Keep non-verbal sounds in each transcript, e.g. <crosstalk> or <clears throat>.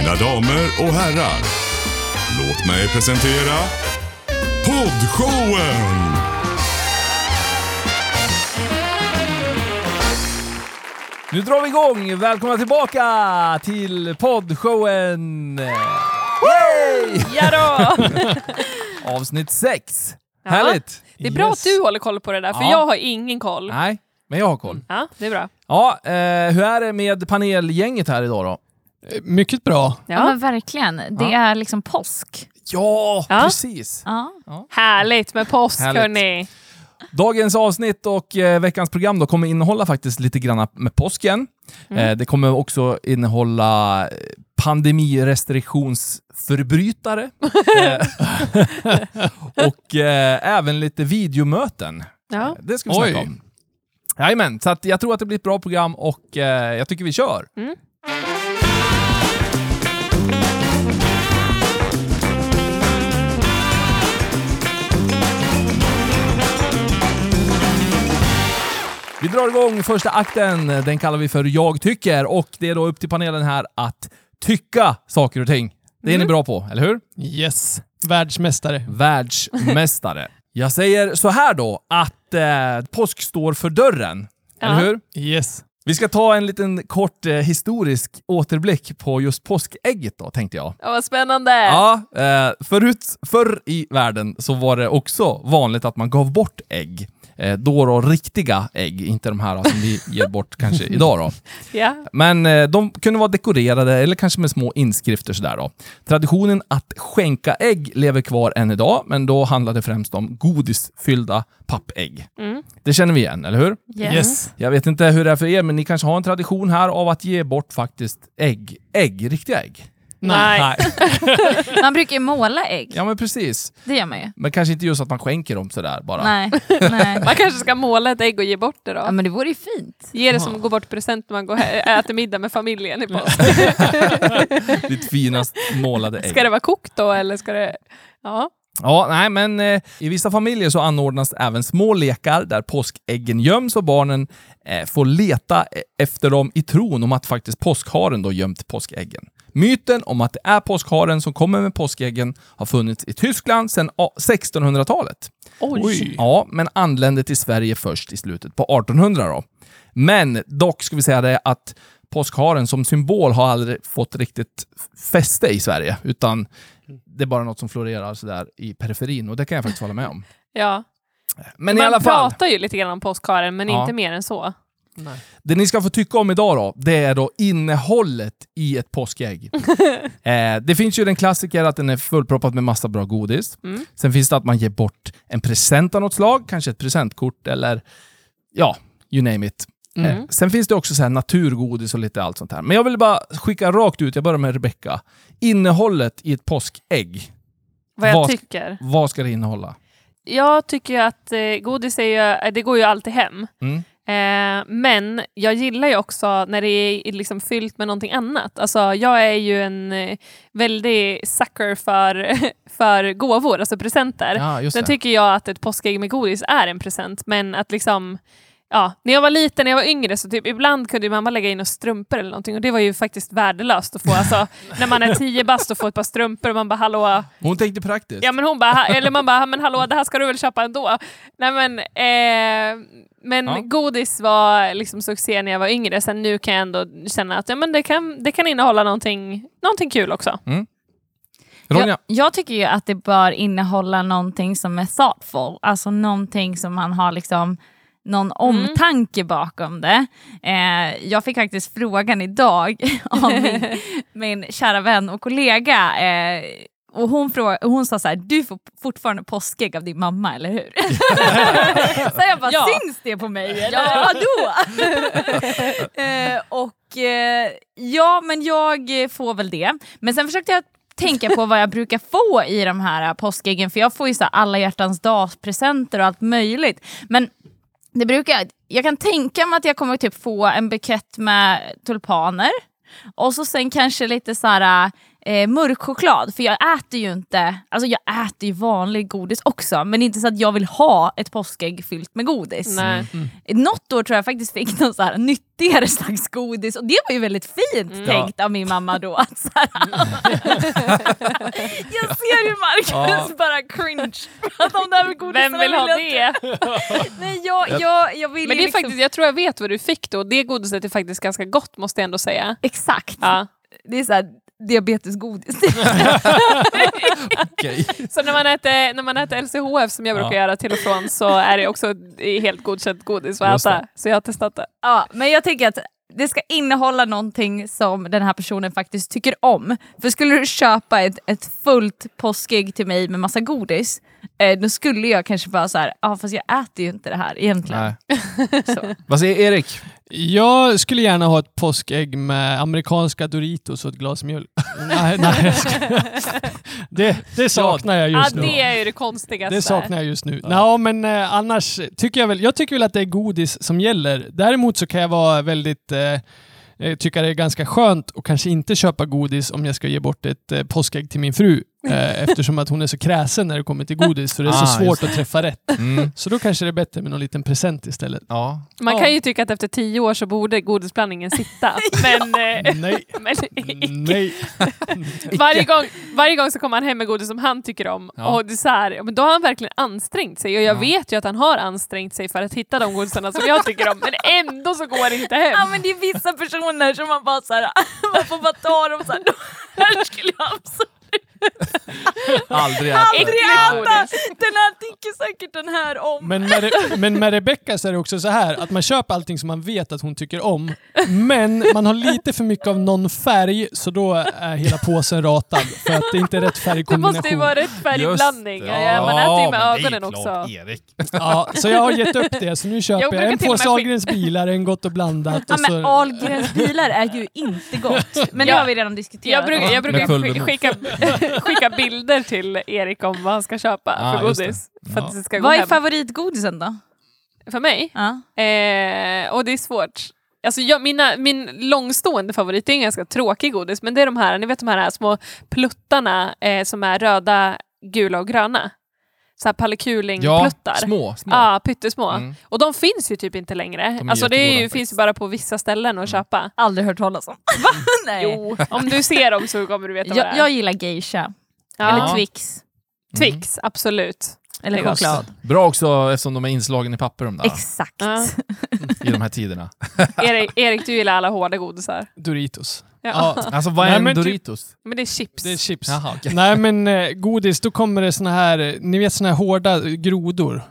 Mina damer och herrar, låt mig presentera Poddshowen! Nu drar vi igång! Välkomna tillbaka till poddshowen! Yay! Ja då. <laughs> Avsnitt 6. Ja. Härligt! Det är bra Yes. att du håller koll på det där, för Ja. jag har ingen koll. Nej, men jag har koll. Ja, det är bra. Ja, eh, hur är det med panelgänget här idag då? Mycket bra. Ja, Ja. men verkligen. Det Ja. är liksom påsk. Ja, Ja. precis! Ja. Härligt med påsk Härligt. hörni. Dagens avsnitt och eh, veckans program då kommer innehålla faktiskt lite grann med påsken. Mm. Eh, det kommer också innehålla eh, pandemirestriktionsförbrytare. <laughs> eh, <laughs> och eh, även lite videomöten. Ja. Eh, Det ska vi Oj. snacka om. Jajamän, så att jag tror att det blir ett bra program och eh, jag tycker vi kör. Mm. Vi drar igång första akten. Den kallar vi för Jag tycker och det är då upp till panelen här att tycka saker och ting. Det är ni bra på, eller hur? Yes. Världsmästare. Världsmästare. Jag säger så här då, att eh, påsk står för dörren. Ja. Eller hur? Yes. Vi ska ta en liten kort eh, historisk återblick på just påskägget då, tänkte jag. Ja, vad spännande. Ja, eh, förut, förr i världen så var det också vanligt att man gav bort ägg. Eh, då då riktiga ägg, inte de här som vi ger bort kanske <laughs> idag då. Ja. Men eh, de kunde vara dekorerade eller kanske med små inskrifter sådär då. Traditionen att skänka ägg lever kvar än idag, men då handlade det främst om godisfyllda pappägg. Mm. Det känner vi igen, eller hur? Yes. Jag vet inte hur det är för er, men ni kanske har en tradition här av att ge bort faktiskt ägg. Ägg, riktiga ägg. Nej. <laughs> Man brukar ju måla ägg. Ja, men precis. Det gör man ju. Men kanske inte just att man skänker dem sådär bara. Nej. <laughs> Nej. Man kanske ska måla ett ägg och ge bort det då. Ja, men det vore ju fint. Ge det som går bort present när man går he- <laughs> äter middag med familjen i påsk. Ditt finast målade ägg. Ska det vara kokt då eller ska det... Ja. Ja, nej, men eh, i vissa familjer så anordnas även små lekar där påskäggen göms och barnen eh, får leta e- efter dem i tron om att faktiskt påskharen då gömt påskäggen. Myten om att det är påskharen som kommer med påskäggen har funnits i Tyskland sedan a- 1600-talet. Oj. Ja, men anlände till Sverige först i slutet på 1800 då. Men dock ska vi säga det att påskharen som symbol har aldrig fått riktigt fäste i Sverige, utan det är bara något som florerar sådär i periferin och det kan jag faktiskt hålla med om. Ja. Men i man alla fall, pratar ju lite grann om påskharen, men Ja. inte mer än så. Det ni ska få tycka om idag då, det är då innehållet i ett påskägg. <laughs> eh, det finns ju den klassiker att den är fullproppad med massa bra godis. Mm. Sen finns det att man ger bort en present av något slag, kanske ett presentkort eller ja, you name it. Mm. Eh, sen finns det också så här naturgodis och lite allt sånt här. Men jag vill bara skicka rakt ut, jag börjar med Rebecca. Innehållet i ett påskägg, Vad jag Vad- tycker. vad ska det innehålla? Jag tycker ju att eh, godis är ju, eh, det går ju alltid hem. Mm. Eh, men jag gillar ju också när det är liksom fyllt med någonting annat. Alltså, jag är ju en eh, väldig sucker för, <laughs> för gåvor, alltså presenter. Ja, Sen tycker jag att ett påskägg med godis är en present, men att liksom Ja, när jag var liten, när jag var yngre, så typ ibland kunde ju mamma lägga in några strumpor eller någonting och det var ju faktiskt värdelöst att få. Alltså, <laughs> när man är tio bast och får ett par strumpor och man bara hallå, Hon tänkte praktiskt. Ja men hon bara, eller man bara, men hallå det här ska du väl köpa ändå? Nej men, eh, men Ja. godis var liksom succé när jag var yngre, sen nu kan jag ändå känna att ja, men det, kan, det kan innehålla någonting, någonting kul också. Ronja? Jag, jag tycker ju att det bör innehålla någonting som är thoughtful, alltså någonting som man har liksom någon omtanke bakom det. Eh, jag fick faktiskt frågan idag <laughs> av min, <laughs> min kära vän och kollega eh, och hon, fråga, hon sa så här, du får fortfarande påskägg av din mamma, eller hur? <laughs> så jag bara, Ja. syns det på mig? Eller vadå? eh, och eh, ja, men jag får väl det. Men sen försökte jag tänka på vad jag brukar få i de här påskäggen, för jag får ju så alla hjärtans dag-presenter och allt möjligt. Men det brukar, jag kan tänka mig att jag kommer typ få en bukett med tulpaner. Och så sen kanske lite så här eh, mörk choklad. För jag äter ju inte, alltså jag äter ju vanlig godis också, men inte så att jag vill ha ett påskägg fyllt med godis. Nej. Något år tror jag faktiskt fick någon så här nyttigare slags godis och det var ju väldigt fint Mm. tänkt av min mamma då. Att så här, <laughs> jag ser ju Marcus bara cringe. Att de där godisarna Vem vill ha det? Nej, jag, jag, jag vill Men det är liksom... faktiskt, jag tror jag vet vad du fick då. Det godiset är faktiskt ganska gott måste jag ändå säga. Exakt. Ja. Det är så här diabetesgodis. Okej. Så när man, äter, när man äter LCHF som jag brukar Ja. göra till och från så är det också helt godkänt godis att äta. Så jag har testat det. ja, men jag tänker att det ska innehålla någonting som den här personen faktiskt tycker om. För skulle du köpa ett, ett fullt påskägg till mig med massa godis, eh, då skulle jag kanske bara så här, ja fast jag äter ju inte det här egentligen. Nej. <laughs> Så. Vad säger Erik? Jag skulle gärna ha ett påskägg med amerikanska Doritos och ett glas mjölk. nej, nej, <laughs> det, det saknar jag Ja, just nu. det är ju det konstigaste. Det saknar jag just nu. Ja. men eh, annars tycker jag väl, jag tycker väl att det är godis som gäller. Däremot så kan jag vara väldigt, eh, eh, tycka det är ganska skönt att kanske inte köpa godis om jag ska ge bort ett eh, påskägg till min fru. Eh, <laughs> eftersom att hon är så kräsen när det kommer till godis så det är så Ah, svårt just att träffa rätt. Mm. Så då kanske det är bättre med någon liten present istället. Ja. Man Ja. kan ju tycka att efter tio år så borde godisblandningen sitta. <laughs> Men, eh, Nej, <laughs> men nej. varje, gång, varje gång så kommer han hem med godis som han tycker om. Ja. Och det är så här, ja, men då har han verkligen ansträngt sig. Och jag Ja. vet ju att han har ansträngt sig för att hitta de godisarna som jag tycker om. Men ändå så går det inte hem. Ja men det är vissa personer som man bara så här, man får bara ta dem så här, "De här skulle jag absolut <laughs> Aldrig äta. aldrig äta! Den här tycker säkert den här om. Men med, Re- men med Rebecca så är det också så här att man köper allting som man vet att hon tycker om, men man har lite för mycket av någon färg så då är hela påsen ratad för att det inte är rätt Det måste ju färgkombination. vara rätt färgblandning. Just. Ja, man äter ju med är ögonen klart, också. Erik. Ja, så jag har gett upp det, så nu köper jag, brukar en påse Ahlgrens bilar, en Gott och blandat Ja, och men så... Ahlgrens bilar är ju inte gott. <laughs> Men det Ja. har vi redan diskuterat. Jag brukar, jag brukar skicka, skicka bilder till Erik om vad han ska köpa Ah, för godis. För att Ja. det ska gå Vad är hem. favoritgodisen då? För mig? Ja. Eh, och det är svårt. Alltså jag, mina, min långstående favorit, är en ganska tråkig godis, men det är de här, ni vet de här små pluttarna eh, som är röda, gula och gröna. Så här Ja, pallekuling-pluttar. små. små. Ja, pyttesmå. Mm. Och de finns ju typ inte längre. De alltså det är ju, finns ju bara på vissa ställen att köpa. Aldrig hört talas om. <laughs> Va? Nej. Jo, om du ser dem så kommer du veta vad det Jag, är. jag gillar geisha. ja. Eller Twix. Twix, absolut. Eller choklad. Bra också eftersom de är inslagen i papper de där, Exakt. Ja. <laughs> i de här tiderna. <laughs> Erik, Erik, du gillar alla hårda godisar. Doritos. Ja. Ja, Alltså vad är Nej, en typ- Doritos? Men det är chips. det är chips. Jaha, okej. <laughs> Nej men eh, godis, då kommer det såna här, eh, ni vet såna här hårda grodor.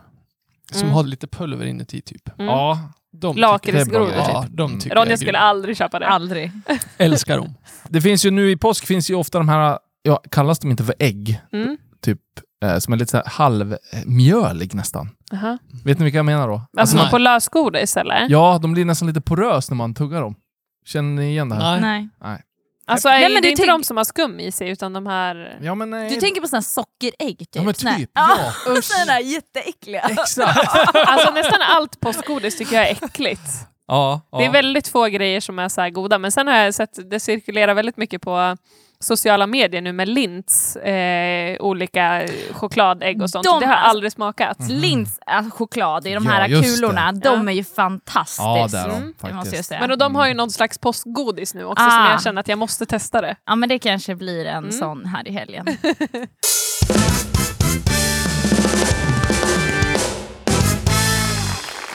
Som Mm. har lite pulver inuti typ. Mm. Ja, De Lakritsgrodor ja, typ. de tycker Ronja skulle aldrig köpa det. Aldrig. Älskar dem. det finns ju nu i påsk finns ju ofta de här, ja, kallas de inte för ägg? Mm. Typ, som är lite så halvmjölig nästan. Aha. Vet ni vilka jag menar då? Alltså nej. på lösgodis eller? Ja, de blir nästan lite porös när man tuggar dem. Känner ni igen det här? Nej. Nej. Alltså Nej, är men det du inte tänk- de som har skum i sig utan de här... Ja, men nej. Du tänker på såna här sockerägg typ? Ja, men typ. Ja, <laughs> Ja. såna där jätteäckliga. Exakt. <laughs> Alltså nästan allt postgodis tycker jag är äckligt. Ja, ja. Det är väldigt få grejer som är så här goda. Men sen har jag sett, det cirkulerar väldigt mycket på sociala medier nu med Lints eh, olika chokladägg och sånt. De- det har jag aldrig smakat. Mm. Lints äh, choklad i de Ja, här kulorna, det. de Ja. är ju fantastiska. Ja, det är de Mm, Det måste jag faktiskt. säga. Men och de har ju någon slags postgodis nu också Ah. som jag känner att jag måste testa det. Ja men det kanske blir en Mm. sån här i helgen. <laughs>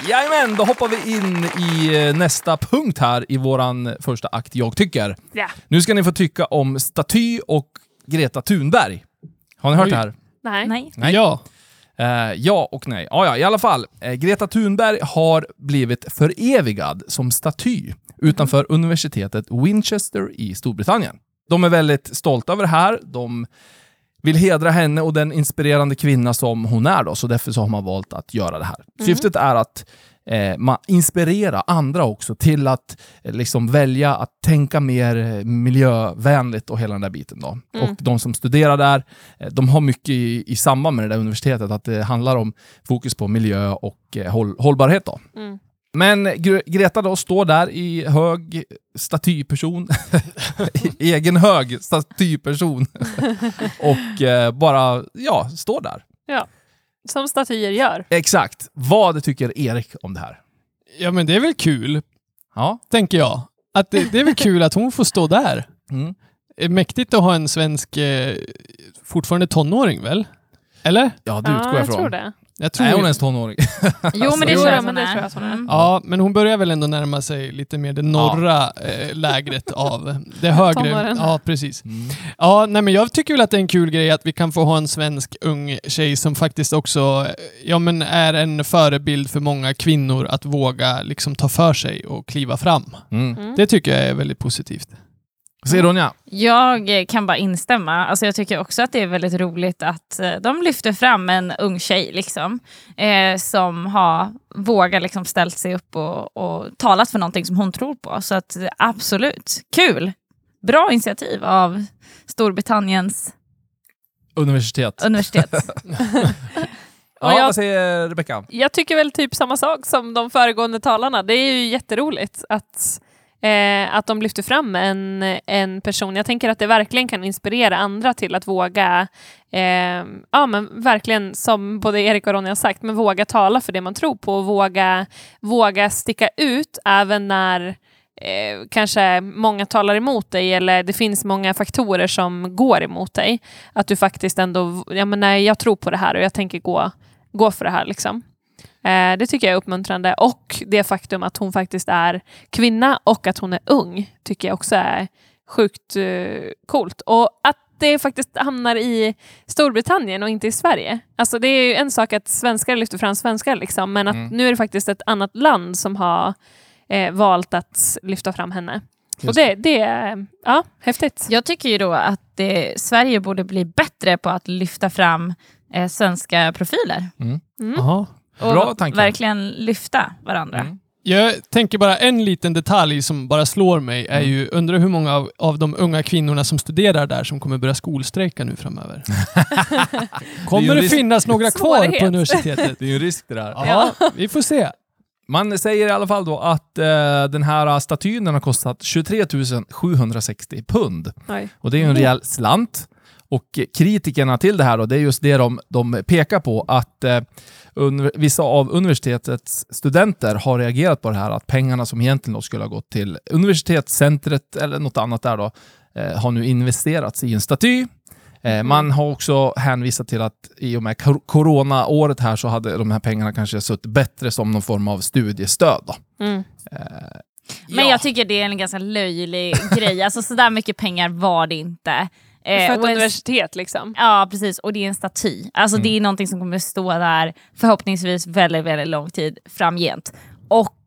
Jajamän, då hoppar vi in i eh, nästa punkt här i våran första akt, Jag tycker. Ja. Nu ska ni få tycka om Staty och Greta Thunberg. Har ni hört Oj. det här? Nej. Nej. Nej. Ja. Eh, ja och nej. Ja, ja, i alla fall. Eh, Greta Thunberg har blivit förevigad som staty utanför universitetet Winchester i Storbritannien. De är väldigt stolta över det här. De vill hedra henne och den inspirerande kvinna som hon är då, så därför så har man valt att göra det här. Syftet är att eh, man inspirera andra också till att eh, liksom välja att tänka mer eh, miljövänligt och hela den där biten. Då. Mm. Och de som studerar där, eh, de har mycket i, i samband med det där universitetet, att det handlar om fokus på miljö och eh, håll, hållbarhet. Då. Mm. Men Gre- Greta då står där i hög statyperson, <laughs> egen hög statyperson <laughs> och eh, bara, ja, står där. Som statyer gör. Exakt. Vad tycker Erik om det här? Ja, men det är väl kul, Ja. tänker jag. Att det, det är väl kul att hon får stå där. Mm. Mäktigt att ha en svensk, eh, fortfarande tonåring väl? Eller? Ja, det utgår ja, jag jag från. tror det. Jag tror Nej, hon är ens tonåring. <laughs> Jo, men det Jo, tror ja, jag men hon det är. tror jag att hon är. Mm. Ja, men hon börjar väl ändå närma sig lite mer det norra eh, lägret av det högre. Tonåren. Ja, precis. Mm. Ja, nej, men jag tycker väl att det är en kul grej att vi kan få ha en svensk ung tjej som faktiskt också eh, ja, men är en förebild för många kvinnor att våga liksom ta för sig och kliva fram. Mm. Mm. Det tycker jag är väldigt positivt. Säger Ronja? Jag kan bara instämma. Alltså jag tycker också att det är väldigt roligt att eh, de lyfter fram en ung tjej liksom, eh, som har vågat liksom, ställt sig upp och, och talat för någonting som hon tror på. Så att absolut, kul! Bra initiativ av Storbritanniens Universitet. universitet. <laughs> <laughs> Ja, jag- vad säger Rebecka? Jag tycker väl typ samma sak som de föregående talarna. Det är ju jätteroligt att, eh, att de lyfter fram en, en person. Jag tänker att det verkligen kan inspirera andra till att våga, eh, ja men verkligen som både Erik och Ronny har sagt, men våga tala för det man tror på och våga, våga sticka ut även när eh, kanske många talar emot dig eller det finns många faktorer som går emot dig. Att du faktiskt ändå, ja men nej, jag tror på det här och jag tänker gå, gå för det här liksom. Eh, det tycker jag är uppmuntrande. Och det faktum att hon faktiskt är kvinna och att hon är ung tycker jag också är sjukt eh, coolt. Och att det faktiskt hamnar i Storbritannien och inte i Sverige. Alltså det är ju en sak att svenskar lyfter fram svenskar, liksom, men att Mm. nu är det faktiskt ett annat land som har eh, valt att lyfta fram henne. Just och det, det är ja, häftigt. Jag tycker ju då att det, Sverige borde bli bättre på att lyfta fram eh, svenska profiler. Mm. Jaha. Och Bra tanke. verkligen lyfta varandra. Mm. Jag tänker bara en liten detalj som bara slår mig är Mm. ju, undrar hur många av, av de unga kvinnorna som studerar där som kommer börja skolstrejka nu framöver. <laughs> <laughs> kommer det, risk- finnas några <laughs> kvar Svårighet. på universitetet? Det är ju en risk det där. Ja, vi får se. Man säger i alla fall då att eh, den här statyn den har kostat 23 760 pund. Oj. Och det är ju en rejäl slant. Och kritikerna till det här då, det är just det de, de pekar på att eh, vissa av universitetets studenter har reagerat på det här att pengarna som egentligen skulle ha gått till universitetscentret eller något annat där då eh, har nu investerats i en staty. Eh, man har också hänvisat till att i och med coronaåret här så hade de här pengarna kanske suttit bättre som någon form av studiestöd. Mm. Men Ja. jag tycker det är en ganska löjlig grej. Alltså sådär mycket pengar var det inte. Eh, För ett universitet liksom. Ja, precis. Och det är en staty. Alltså det är någonting som kommer stå där förhoppningsvis väldigt, väldigt lång tid framgent. Och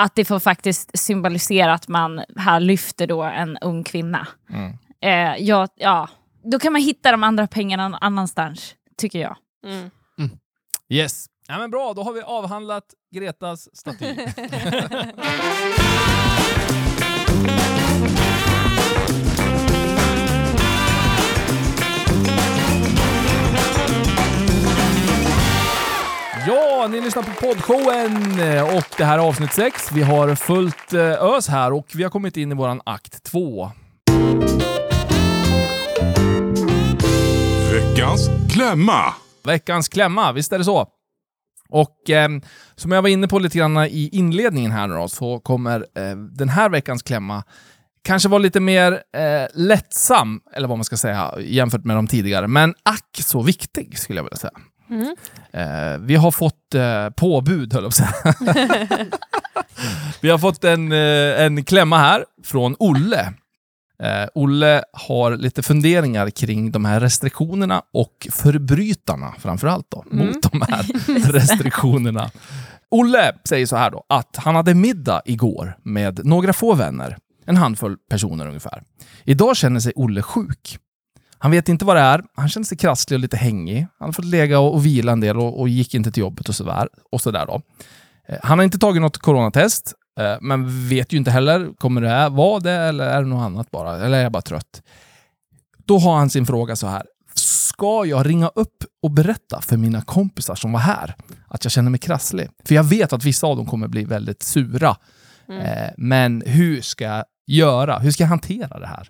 att det får faktiskt symbolisera att man här lyfter då en ung kvinna. Mm. Eh, ja, ja. Då kan man hitta de andra pengarna någon annanstans, tycker jag. Mm. Yes. Ja, men bra, då har vi avhandlat Gretas staty. <laughs> <laughs> Ja, ni lyssnar på poddshowen och det här är avsnitt 6. Vi har fullt eh, ös här och vi har kommit in i våran akt 2. Veckans klämma. veckans klämma, visst är det så? Och eh, som jag var inne på lite grann i inledningen här nu då, så kommer eh, den här veckans klämma kanske vara lite mer eh, lättsam, eller vad man ska säga, jämfört med de tidigare. Men ack så viktig, skulle jag vilja säga. Mm. Eh, vi har fått eh, påbud, höll jag på <laughs> vi har fått en, eh, en klämma här från Olle. Eh, Olle har lite funderingar kring de här restriktionerna och förbrytarna framförallt då, Mm. mot de här <laughs> <laughs> restriktionerna. Olle säger så här då, att han hade middag igår med några få vänner, en handfull personer ungefär. Idag känner sig Olle sjuk. Han vet inte vad det är, han känner sig krasslig och lite hängig. Han har fått lägga och, och vila en del och, och gick inte till jobbet och sådär. Och så där då. Eh, Han har inte tagit något coronatest, eh, men vet ju inte heller, kommer det vara det eller är det något annat bara? Eller är jag bara trött? Då har han sin fråga så här. ska jag ringa upp och berätta för mina kompisar som var här att jag känner mig krasslig? För jag vet att vissa av dem kommer bli väldigt sura. Mm. Eh, men hur ska jag göra? Hur ska jag hantera det här?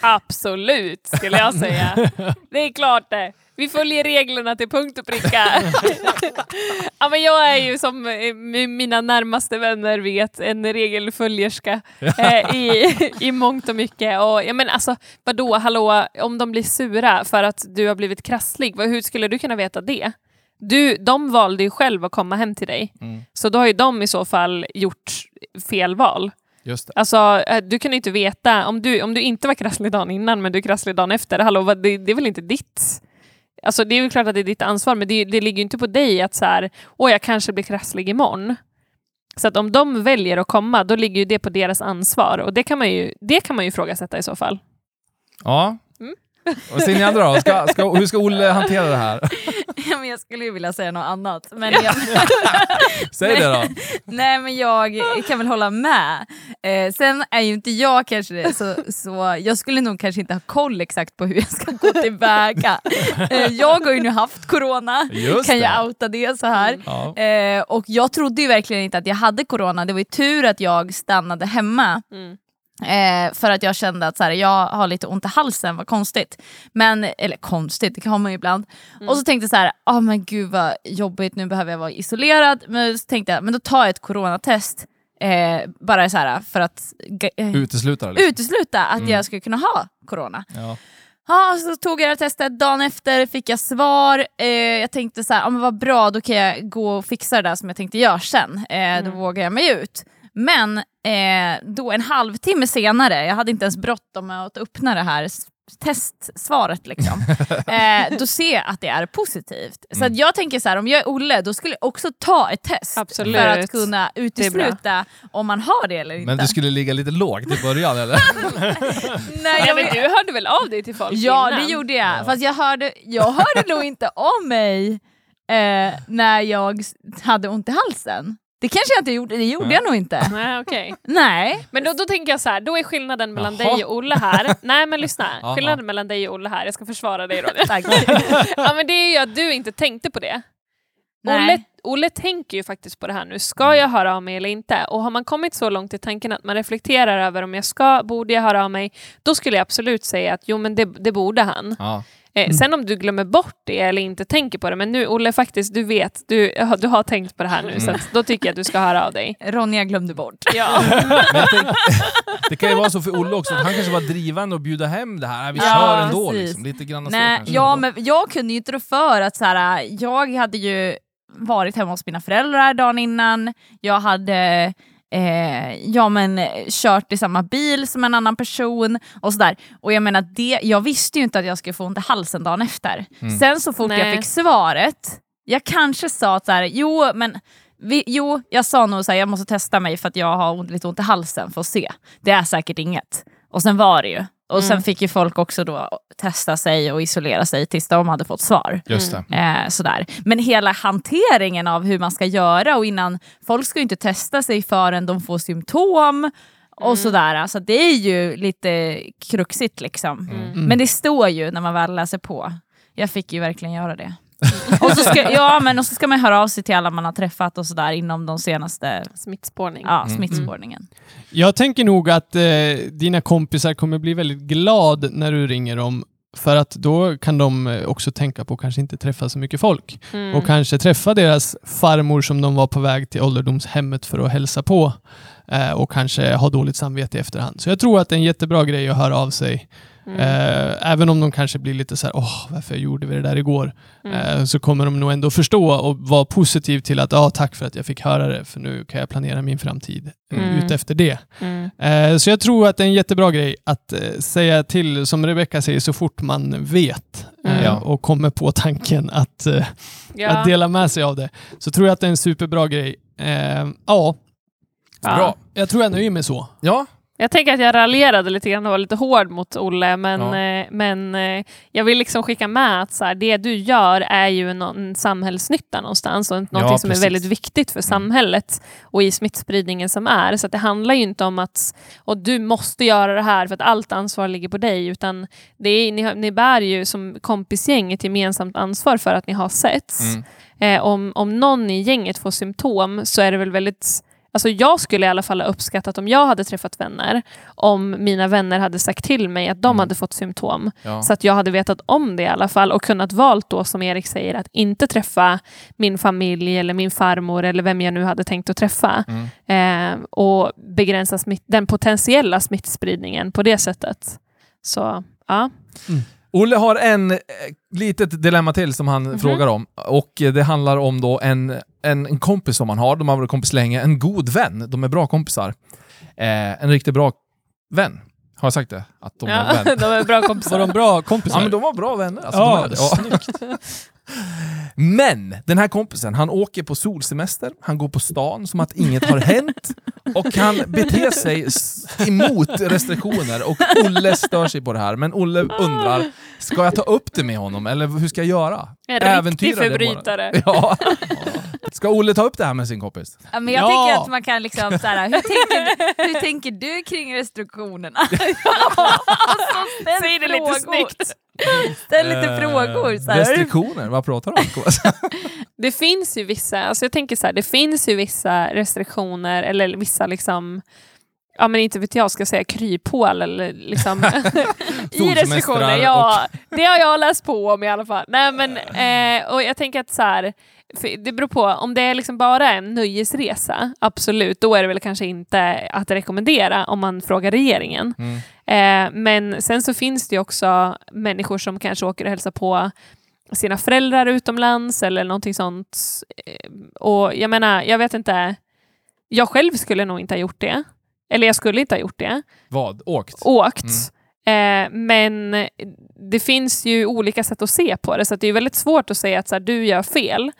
Absolut, skulle jag säga. Det är klart det. Vi följer reglerna till punkt och pricka. <laughs> ja, men jag är ju som eh, mina närmaste vänner vet, en regelföljerska eh, i, <laughs> i mångt och mycket. Och, ja, men alltså, vadå, hallå, om de blir sura för att du har blivit krasslig, hur skulle du kunna veta det? Du, de valde ju själv att komma hem till dig, Mm. så då har ju de i så fall gjort fel val. Just det. Alltså, eh, du kan ju inte veta, om du, om du inte var krasslig dagen innan men du är krasslig dagen efter, hallå, vad- det, det är väl inte ditt... Alltså det är väl klart att det är ditt ansvar, men det, det ligger ju inte på dig att så här, åh jag kanske blir krasslig imorgon. Så att om de väljer att komma, då ligger ju det på deras ansvar och det kan man ju, det kan man ju ifrågasätta i så fall. Ja. Vad säger ni andra då? Ska, ska, hur ska Olle hantera det här? <laughs> Ja, men jag skulle ju vilja säga något annat. Men jag, <laughs> Säg det då. <laughs> nej men jag kan väl hålla med. Eh, sen är ju inte jag kanske det, så, så jag skulle nog kanske inte ha koll exakt på hur jag ska gå tillväga. Eh, jag har ju nu haft corona, Just kan det. jag outa det så här. Ja. Eh, och jag trodde ju verkligen inte att jag hade corona, det var ju tur att jag stannade hemma. Mm. Eh, för att jag kände att så här, jag har lite ont i halsen, vad konstigt. Men, eller konstigt, det har man ju ibland. Och så tänkte jag så här, ah men gud vad jobbigt, nu behöver jag vara isolerad. Men så tänkte jag, men då tar jag ett coronatest. Eh, bara så här för att eh, Utesluta. Liksom. utesluta att Mm. jag skulle kunna ha corona. Ja. Ja, så tog jag det testet, dagen efter fick jag svar. Eh, jag tänkte så här, ah, men vad bra, då kan jag gå och fixa det där som jag tänkte göra sen. Eh, Då vågar jag mig ut. Men eh, då en halvtimme senare, jag hade inte ens bråttom med att öppna det här testsvaret, liksom. <laughs> eh, då ser jag att det är positivt. Så Mm. att jag tänker så här, om jag är Olle, då skulle jag också ta ett test Absolut. för att kunna utesluta om man har det eller inte. Men du skulle ligga lite lågt i början eller? <laughs> Nej, Ja, jag men vet- du hörde väl av dig till folk Ja, innan? det gjorde jag. Fast jag hörde, jag hörde nog inte om mig eh, när jag hade ont i halsen. Det kanske jag inte gjorde, det gjorde jag nog inte. Nej, okej. Nej. Men då, då tänker jag så här, då är skillnaden mellan Jaha. dig och Olle här. Nej men lyssna, <laughs> Jaha. skillnaden mellan dig och Olle här, jag ska försvara dig Ronja. Tack. <laughs> ja, men det är ju att du inte tänkte på det. Nej. Olle, Olle tänker ju faktiskt på det här nu, ska jag höra av mig eller inte? Och har man kommit så långt i tanken att man reflekterar över om jag ska, borde jag höra av mig? Då skulle jag absolut säga att jo men det, det borde han. Ja. Eh, Sen om du glömmer bort det eller inte tänker på det, men nu Olle faktiskt, du vet, du, du har tänkt på det här nu, så att, då tycker jag att du ska höra av dig. Ronja glömde bort. Ja. <laughs> Tänk, <laughs> det kan ju vara så för Olle också, att han kanske var drivande och bjuda hem det här. Vi Ja, kör ändå precis. liksom. Lite grann så Nej, kanske. ja, men jag kunde ju inte rå för att så här, jag hade ju varit hemma hos mina föräldrar dagen innan. Jag hade eh, ja, men, eh, kört i samma bil som en annan person och sådär. Och jag menar, det, jag visste ju inte att jag skulle få ont i halsen dagen efter. Mm. Sen så fort jag Nej. fick svaret, jag kanske sa att så här, jo men vi, jo, jag sa nog så här, jag måste testa mig för att jag har ont, lite ont i halsen för att se. Det är säkert inget. Och sen var det ju. Och sen Mm. fick ju folk också då testa sig och isolera sig tills de hade fått svar. Just det. Eh, sådär. Men hela hanteringen av hur man ska göra och innan, folk ska ju inte testa sig förrän de får symptom och Mm. sådär. Alltså det är ju lite kruxigt liksom. Mm. Men det står ju när man väl läser på. Jag fick ju verkligen göra det. <laughs> och, så ska, ja, men, och så ska man höra av sig till alla man har träffat och sådär inom de senaste Smittspårning. ja, Mm. smittspårningen. Jag tänker nog att eh, dina kompisar kommer bli väldigt glad när du ringer dem för att då kan de eh, också tänka på att kanske inte träffa så mycket folk Mm. och kanske träffa deras farmor som de var på väg till ålderdomshemmet för att hälsa på eh, och kanske ha dåligt samvete i efterhand. Så jag tror att det är en jättebra grej att höra av sig. Mm. Eh, även om de kanske blir lite så här, åh, varför gjorde vi det där igår? Mm. Eh, så kommer de nog ändå förstå och vara positiv till att, ja, tack för att jag fick höra det, för nu kan jag planera min framtid eh, Mm. ut efter det. Mm. Eh, Så jag tror att det är en jättebra grej att eh, säga till, som Rebecka säger, så fort man vet Mm. Och kommer på tanken att, eh, Ja. att dela med sig av det. Så tror jag att det är en superbra grej. Eh, Ja, Ja. jag tror jag nöjer mig så. Ja, Jag tänker att jag raljerade lite grann och var lite hård mot Olle, men Ja. eh, men eh, jag vill liksom skicka med att så här, det du gör är ju någon samhällsnytta någonstans och någonting som är väldigt viktigt för samhället och i smittspridningen som är. Så det handlar ju inte om att och du måste göra det här för att allt ansvar ligger på dig, utan det är, ni, ni bär ju som kompisgäng ett gemensamt ansvar för att ni har setts. Mm. Eh, om, om någon i gänget får symptom så är det väl väldigt Alltså jag skulle i alla fall ha uppskattat om jag hade träffat vänner, om mina vänner hade sagt till mig att de Mm. hade fått symptom. Ja. Så att jag hade vetat om det i alla fall och kunnat valt då, som Erik säger, att inte träffa min familj eller min farmor eller vem jag nu hade tänkt att träffa. Mm. Eh, och begränsa smitt, den potentiella smittspridningen på det sättet. Så ja. Olle har en eh, litet dilemma till som han Mhm. frågar om. Och eh, det handlar om då en, en, en kompis som han har, de har varit kompis länge, en god vän. De är bra kompisar. Eh, en riktigt bra vän. Har jag sagt det? Att de är ja vän? <laughs> de är bra Var kompisar. de bra kompisar? Ja, men de var bra vänner. Alltså, Ja, de var, ja. Men den här kompisen, han åker på solsemester, han går på stan som att inget har hänt och han beter sig emot restriktioner och Olle stör sig på det här. Men Olle undrar, ska jag ta upp det med honom eller hur ska jag göra? En riktig Äventyra det bara. förbrytare. Ja. Ska Olle ta upp det här med sin kompis? Ja, men jag Ja. tänker att man kan liksom så här, hur tänker, hur tänker du kring restriktionerna? <laughs> <laughs> alltså, Säg det lite snyggt. <laughs> Ställ lite Eh, frågor. Så här. Restriktioner, vad pratar du om? <laughs> Det finns ju vissa, alltså jag tänker så här, det finns ju vissa restriktioner eller vissa liksom ja men inte vet jag, ska säga kryphål eller liksom <laughs> i restriktioner. Ja, det har jag läst på om i alla fall. Nej men, eh, och jag tänker att så här, för det beror på, om det är liksom bara en nöjesresa, absolut, då är det väl kanske inte att rekommendera om man frågar regeringen. Mm. Eh, men sen så finns det ju också människor som kanske åker och hälsar på sina föräldrar utomlands eller någonting sånt. Eh, och jag menar, jag vet inte, jag själv skulle nog inte ha gjort det. Eller jag skulle inte ha gjort det. Vad? Åkt? Åkt. Mm. Eh, men det finns ju olika sätt att se på det, så det är väldigt svårt att säga att så här, du gör fel.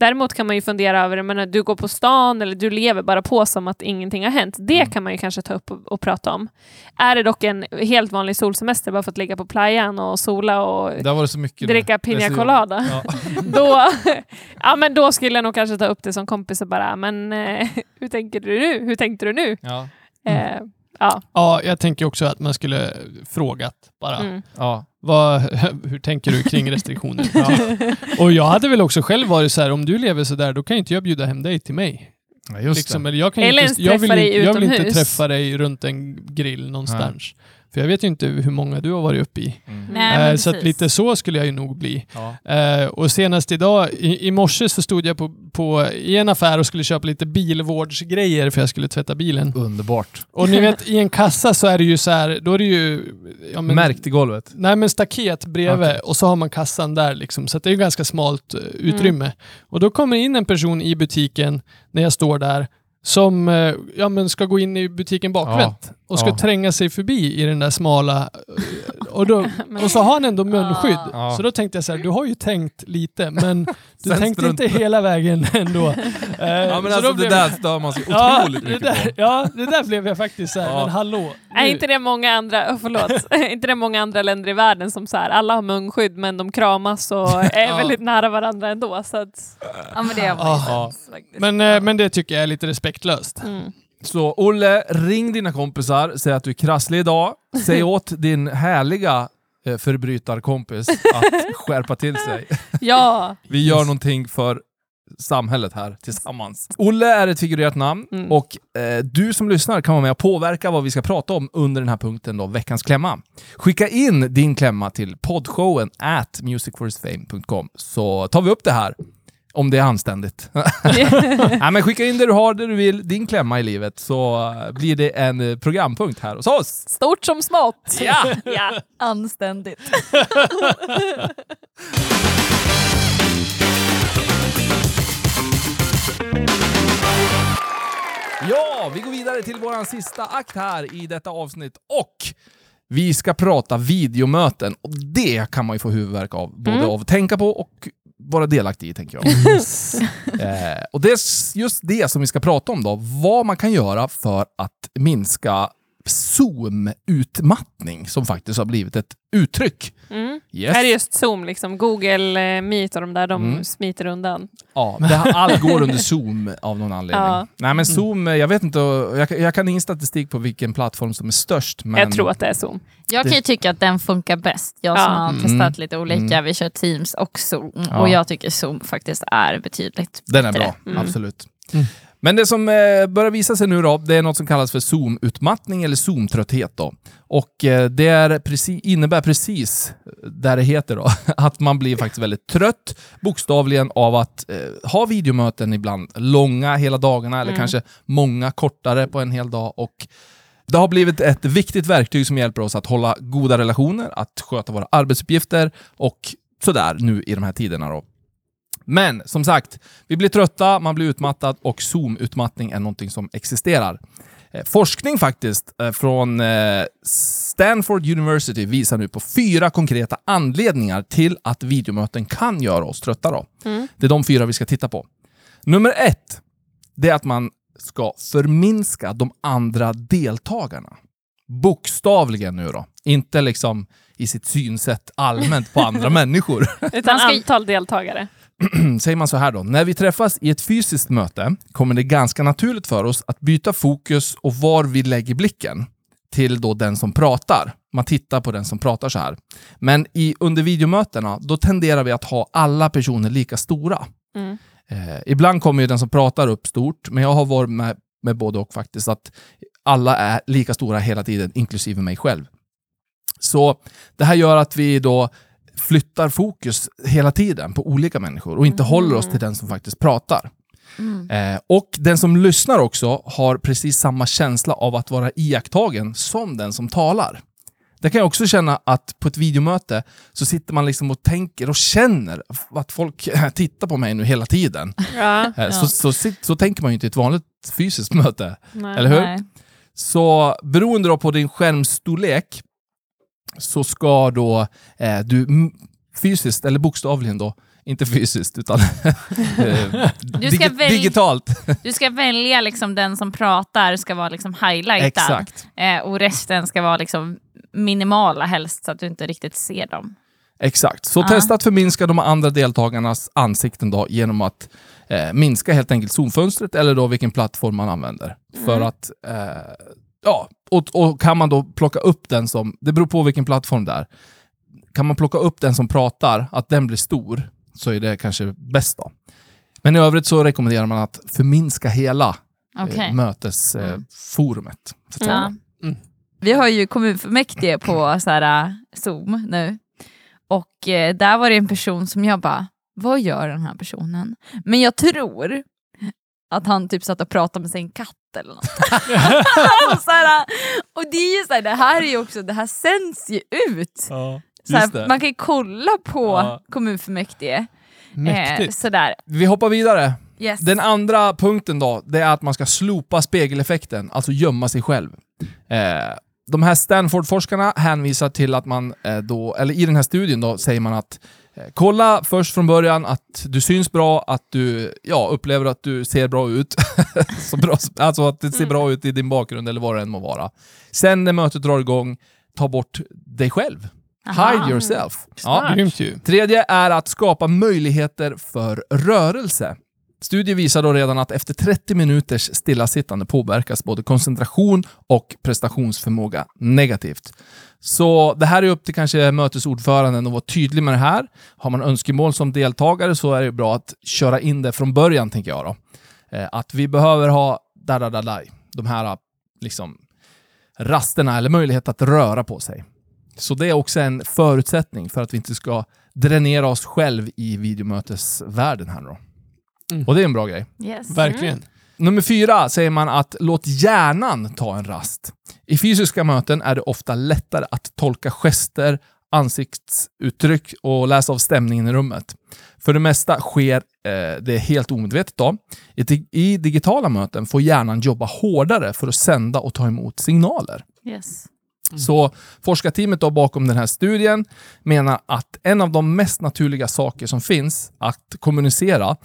Däremot kan man ju fundera över, menar, du går på stan eller du lever bara på som att ingenting har hänt. Det Mm. kan man ju kanske ta upp och, och prata om. Är det dock en helt vanlig solsemester, bara för att ligga på playan och sola och dricka så- colada, Ja. <laughs> då, ja, men då skulle jag nog kanske ta upp det som kompis och bara, men eh, <laughs> hur tänker du nu? Hur tänkte du nu? Ja. Eh, ja. Ja, jag tänker också att man skulle frågat bara. Mm. Ja. Vad, <laughs> hur tänker du kring restriktioner? Ja. <laughs> Och jag hade väl också själv varit så här, om du lever så där, då kan inte jag bjuda hem dig till mig. Ja, just Liksom, det. eller jag, kan Eller inte, ens jag, vill dig jag vill inte träffa dig runt en grill någonstans. För jag vet ju inte hur många du har varit uppe i. Mm. Nej, men Eh, så att lite så skulle jag ju nog bli. Ja. Eh, och senast idag, i, i morse så stod jag på, på, i en affär och skulle köpa lite bilvårdsgrejer för jag skulle tvätta bilen. Underbart. Och ni vet, i en kassa så är det ju så här, då är det ju... Ja, men, Märkt i golvet. Nej men staket bredvid Okej. och så har man kassan där liksom. Så att det är ju ganska smalt eh, utrymme. Och då kommer in en person i butiken när jag står där som eh, ja, men ska gå in i butiken bakvänt och ska Ja. tränga sig förbi i den där smala... eh, Och, då, <laughs> och så har han ändå munskydd. Ja. Så då tänkte jag så här, du har ju tänkt lite men <laughs> du Sen tänkte strunt- inte hela vägen ändå. <laughs> Eh, Ja men så alltså då det blev- där stör man sig Ja otroligt det, mycket där, på. ja, det där blev jag faktiskt så här, Ja. men hallå. Är nu- inte det många andra, oh, förlåt, inte det många andra länder i världen som så här, alla har munskydd men de kramas och är Ja. väldigt nära varandra ändå. Så att, Ja, men det var ju faktiskt. Men, eh, men det tycker jag är lite respektlöst. mm. Så Olle, ring dina kompisar, säg att du är krasslig idag. Säg <laughs> åt din härliga eh, förbrytarkompis att <laughs> skärpa till sig. <laughs> Ja, Vi gör någonting för samhället här tillsammans. Olle är ett figurerat namn Mm. och eh, du som lyssnar kan vara med och påverka vad vi ska prata om under den här punkten då, veckans klämma. Skicka in din klämma till poddshowen at musicforhisfame.com så tar vi upp det här. Om det är anständigt. <laughs> Nej, men skicka in det du har, det du vill, din klämma i livet, så eh, blir det en eh, programpunkt här hos oss. stort som smått. Ja! <laughs> ja. Anständigt. <laughs> Ja, vi går vidare till vår sista akt här i detta avsnitt och vi ska prata videomöten och det kan man ju få huvudvärk av, både Mm. av att tänka på och vara delaktig i, tänker jag. <laughs> eh, och det är just det som vi ska prata om då, vad man kan göra för att minska Zoom-utmattning som faktiskt har blivit ett uttryck. Mm. Yes. Är det just Zoom, liksom? Google eh, Meet och de där, de Mm. smiter undan. Ja, det här, allt går under Zoom av någon anledning. Ja. Nej men Zoom, jag vet inte, jag, jag kan ingen statistik på vilken plattform som är störst. Men Jag tror att det är Zoom. Jag kan ju tycka att den funkar bäst. Jag som Ja. har Mm. testat lite olika, Mm. vi kör Teams och Zoom. Ja. Och jag tycker Zoom faktiskt är betydligt Den är bättre. bra, Mm. absolut. Men det som eh, börjar visa sig nu då, det är något som kallas för Zoom-utmattning eller Zoom-trötthet. Då. Och eh, det är precis, innebär precis där det heter då, <laughs> att man blir faktiskt väldigt trött, bokstavligen, av att eh, ha videomöten ibland långa hela dagarna eller Mm. kanske många kortare på en hel dag. Och det har blivit ett viktigt verktyg som hjälper oss att hålla goda relationer, att sköta våra arbetsuppgifter och sådär nu i de här tiderna. Då. Men som sagt, vi blir trötta, man blir utmattad och Zoom-utmattning är någonting som existerar. Eh, Forskning faktiskt eh, från eh, Stanford University visar nu på fyra konkreta anledningar till att videomöten kan göra oss trötta. Då. Mm. Det är de fyra vi ska titta på. Nummer ett, det är att man ska förminska de andra deltagarna. Bokstavligen nu då. Inte liksom i sitt synsätt allmänt på andra <laughs> människor. Utan antal deltagare. <clears throat> Säger man så här då. När vi träffas i ett fysiskt möte kommer det ganska naturligt för oss att byta fokus och var vi lägger blicken till då den som pratar. Man tittar på den som pratar så här. Men i, under videomötena, då tenderar vi att ha alla personer lika stora. Mm. Eh, ibland kommer ju den som pratar upp stort, men jag har varit med, med både och faktiskt, att alla är lika stora hela tiden, inklusive mig själv. Så det här gör att vi då flyttar fokus hela tiden på olika människor och inte Mhm. håller oss till den som faktiskt pratar. Mm. Eh, och den som lyssnar också har precis samma känsla av att vara iakttagen som den som talar. Det kan jag också känna att på ett videomöte så sitter man liksom och tänker och känner att folk <laughs> tittar på mig nu hela tiden. Ja. Eh, Så, så, så, så tänker man ju inte i ett vanligt fysiskt möte. Nej. Eller hur? Nej. Så beroende på din skärmstorlek så ska då eh, du fysiskt, eller bokstavligen då, inte fysiskt utan <laughs> eh, Du välja- digitalt. Du ska välja liksom den som pratar ska vara liksom highlightad. Exakt. Eh, och resten ska vara liksom minimala helst så att du inte riktigt ser dem. Exakt. Så Ja. testa att förminska de andra deltagarnas ansikten då genom att eh, minska helt enkelt zonfönstret eller då vilken plattform man använder. För att, eh, ja, och, och kan man då plocka upp den som, det beror på vilken plattform det är. Kan man plocka upp den som pratar, att den blir stor, så är det kanske bäst då. Men i övrigt så rekommenderar man att förminska hela Okej. eh, mötesforumet. så att säga. Ja. Mm. Vi har ju kommunfullmäktige på så här, äh, Zoom nu. Och eh, där var det en person som jag bara, vad gör den här personen? Men jag tror att han typ satt och pratade med sin katt eller något. <laughs> och, så här, och det är ju så här, det här är ju också, det här sänds ju ut. Det. här, man kan ju kolla på Ja. kommunfullmäktige. Eh, Mäktigt. sådär. Vi hoppar vidare. Yes. Den andra punkten då, det är att man ska slopa spegeleffekten, alltså gömma sig själv. Eh, de här Stanford-forskarna hänvisar till att man eh, då, eller i den här studien då, säger man att eh, kolla först från början att du syns bra, att du ja, upplever att du ser bra ut. <laughs> Så bra, alltså att det ser bra ut i din bakgrund eller vad det än må vara. Sen när mötet drar igång, ta bort dig själv. Aha. Hide yourself. Ja. Grymt ju. Tredje är att skapa möjligheter för rörelse. Studier visar då redan att efter 30 minuters stillasittande påverkas både koncentration och prestationsförmåga negativt. Så det här är upp till kanske mötesordföranden att vara tydlig med det här. Har man önskemål som deltagare så är det bra att köra in det från början, tänker jag. Då. Eh, att vi behöver ha da, da, da, da, de här ah, liksom, rasterna eller möjlighet att röra på sig. Så det är också en förutsättning för att vi inte ska dränera oss själv i videomötesvärlden här då. Mm. Och det är en bra grej. Yes. Verkligen. Nummer fyra säger man att låt hjärnan ta en rast. I fysiska möten är det ofta lättare att tolka gester, ansiktsuttryck och läsa av stämningen i rummet. För det mesta sker eh, det helt omedvetet. Då. I, I digitala möten får hjärnan jobba hårdare för att sända och ta emot signaler. Yes. Så forskarteamet då bakom den här studien menar att en av de mest naturliga saker som finns att kommunicera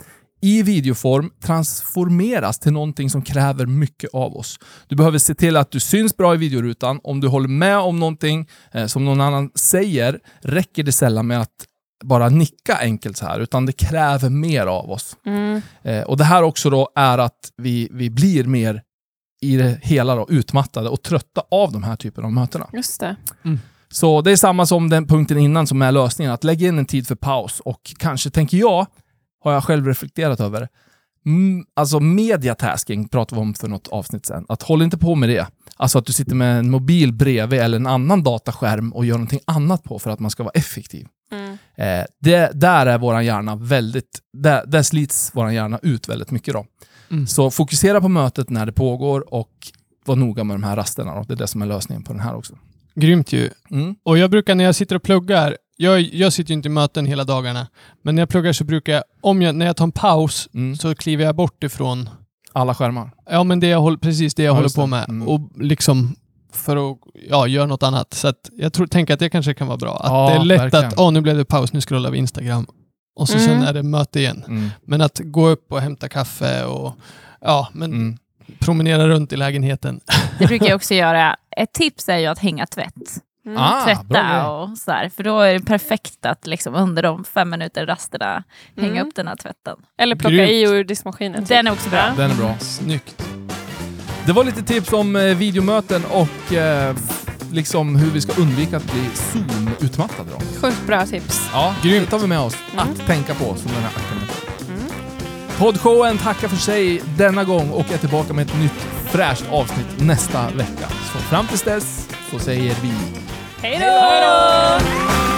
i videoform transformeras till någonting som kräver mycket av oss. Du behöver se till att du syns bra i videorutan. Om du håller med om någonting eh, som någon annan säger räcker det sällan med att bara nicka enkelt så här, utan det kräver mer av oss. Mm. Eh, och Det här också då är att vi, vi blir mer i det hela då, utmattade och trötta av de här typerna av mötena. Just det. Så det är samma som den punkten innan som är lösningen, att lägga in en tid för paus och kanske, tänker jag, har jag själv reflekterat över, mm, alltså mediatasking pratade vi om för något avsnitt sen. Att håll inte på med det. Alltså att du sitter med en mobil bredvid eller en annan dataskärm och gör någonting annat på för att man ska vara effektiv. Mm. Eh, det, där är våran hjärna väldigt, där, där slits våran hjärna ut väldigt mycket. Då. Mm. Så fokusera på mötet när det pågår och var noga med de här rasterna. Då. Det är det som är lösningen på den här också. Grymt ju. Mm. Och jag brukar när jag sitter och pluggar, jag, jag sitter ju inte i möten hela dagarna, men när jag pluggar så brukar jag, om jag, när jag tar en paus, Mm. så kliver jag bort ifrån, Alla skärmar. ja men det jag håller, precis det jag Ja, håller på med. Mm. Och liksom för att ja, göra något annat. Så att jag tror, tänker att det kanske kan vara bra. Att Ja, det är lätt verkligen. att, åh nu blev det paus, nu scrollar vi Instagram. Och så Mm. sen är det möte igen. Mm. Men att gå upp och hämta kaffe och ja, men Mm. promenera runt i lägenheten. Det brukar jag <laughs> också göra. Ett tips är ju att hänga tvätt. Mm. Ah, bra Tvätta grej. och så här, för då är det perfekt att liksom under de fem minuter rasterna hänga Mm. upp den här tvätten. Eller plocka Grymt. i ur diskmaskinen. typ. Den är också bra. Ja. Den är bra. Snyggt. Det var lite tips om eh, videomöten och eh, liksom hur vi ska undvika att bli Zoom-utmattade. Då. Sjukt bra tips. Ja, Grymt. det tar vi med oss Mm. att tänka på som den här akten. Mm. Poddshowen tackar för sig denna gång och är tillbaka med ett nytt fräscht avsnitt nästa vecka. Så fram tills dess så säger vi Hej då!